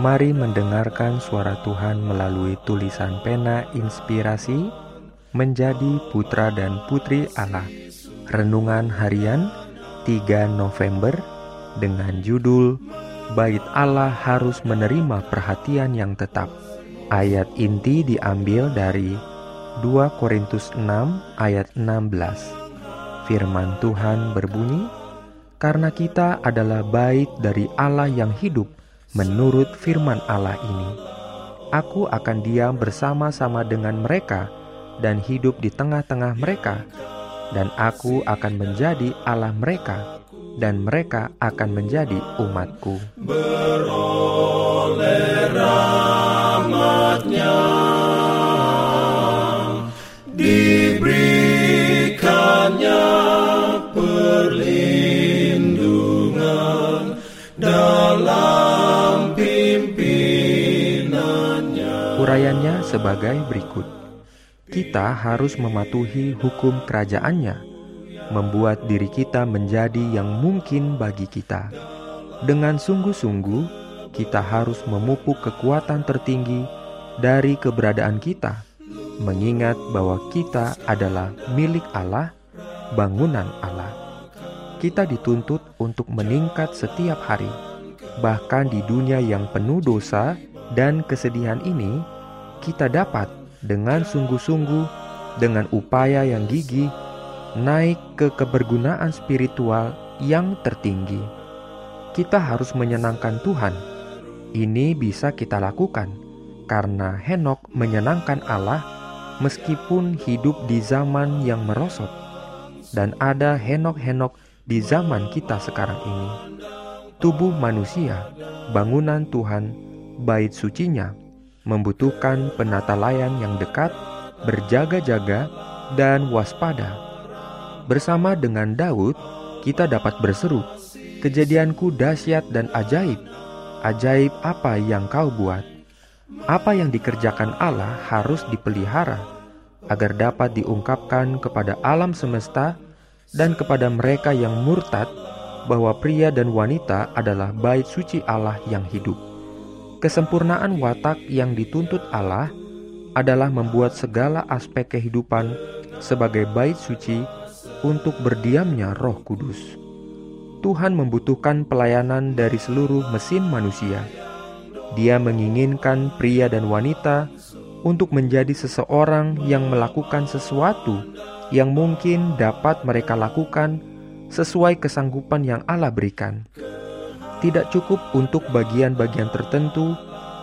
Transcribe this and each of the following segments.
Mari mendengarkan suara Tuhan melalui tulisan pena inspirasi menjadi putra dan putri Allah. Renungan harian 3 November dengan judul Bait Allah harus menerima perhatian yang tetap. Ayat inti diambil dari 2 Korintus 6 ayat 16. Firman Tuhan berbunyi, "Karena kita adalah bait dari Allah yang hidup, Menurut firman Allah ini, aku akan diam bersama-sama dengan mereka dan hidup di tengah-tengah mereka, dan aku akan menjadi Allah mereka, dan mereka akan menjadi umatku. Beroleh Urayanya sebagai berikut. Kita harus mematuhi hukum kerajaannya, membuat diri kita menjadi yang mungkin bagi kita. Dengan sungguh-sungguh, kita harus memupuk kekuatan tertinggi dari keberadaan kita, mengingat bahwa kita adalah milik Allah, bangunan Allah. Kita dituntut untuk meningkat setiap hari, bahkan di dunia yang penuh dosa dan kesedihan ini kita dapat dengan sungguh-sungguh, dengan upaya yang gigih, naik ke kebergunaan spiritual yang tertinggi. Kita harus menyenangkan Tuhan. Ini bisa kita lakukan karena Henok menyenangkan Allah meskipun hidup di zaman yang merosot, dan ada Henok-Henok di zaman kita sekarang ini. Tubuh manusia, bangunan Tuhan bait sucinya membutuhkan penata layan yang dekat, berjaga-jaga, dan waspada. Bersama dengan Daud, kita dapat berseru, "Kejadianku dahsyat dan ajaib. Ajaib apa yang kau buat?" Apa yang dikerjakan Allah harus dipelihara agar dapat diungkapkan kepada alam semesta dan kepada mereka yang murtad bahwa pria dan wanita adalah bait suci Allah yang hidup. Kesempurnaan watak yang dituntut Allah adalah membuat segala aspek kehidupan sebagai bait suci untuk berdiamnya Roh Kudus. Tuhan membutuhkan pelayanan dari seluruh mesin manusia. Dia menginginkan pria dan wanita untuk menjadi seseorang yang melakukan sesuatu yang mungkin dapat mereka lakukan sesuai kesanggupan yang Allah berikan tidak cukup untuk bagian-bagian tertentu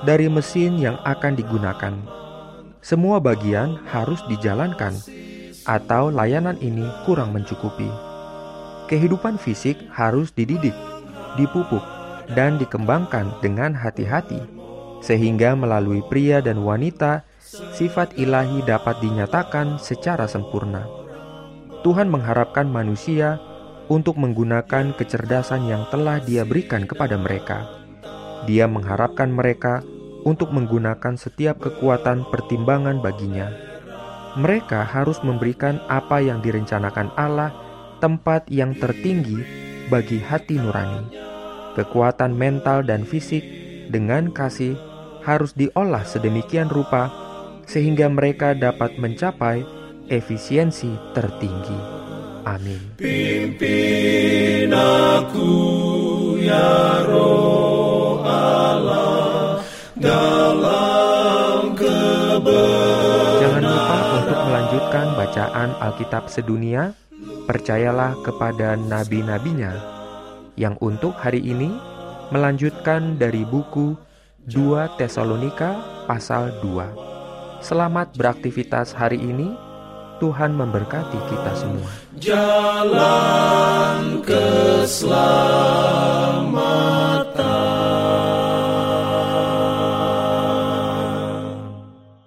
dari mesin yang akan digunakan. Semua bagian harus dijalankan, atau layanan ini kurang mencukupi. Kehidupan fisik harus dididik, dipupuk, dan dikembangkan dengan hati-hati, sehingga melalui pria dan wanita sifat ilahi dapat dinyatakan secara sempurna. Tuhan mengharapkan manusia untuk menggunakan kecerdasan yang telah Dia berikan kepada mereka. Dia mengharapkan mereka untuk menggunakan setiap kekuatan pertimbangan baginya. Mereka harus memberikan apa yang direncanakan Allah tempat yang tertinggi bagi hati nurani. Kekuatan mental dan fisik dengan kasih harus diolah sedemikian rupa sehingga mereka dapat mencapai efisiensi tertinggi. Amin. Pimpin aku ya roh Allah dalam kebenaran. Jangan lupa untuk melanjutkan bacaan Alkitab sedunia. Percayalah kepada nabi-nabinya yang untuk hari ini melanjutkan dari buku 2 Tesalonika pasal 2. Selamat beraktivitas hari ini. Tuhan memberkati kita semua. Jalan keselamatan.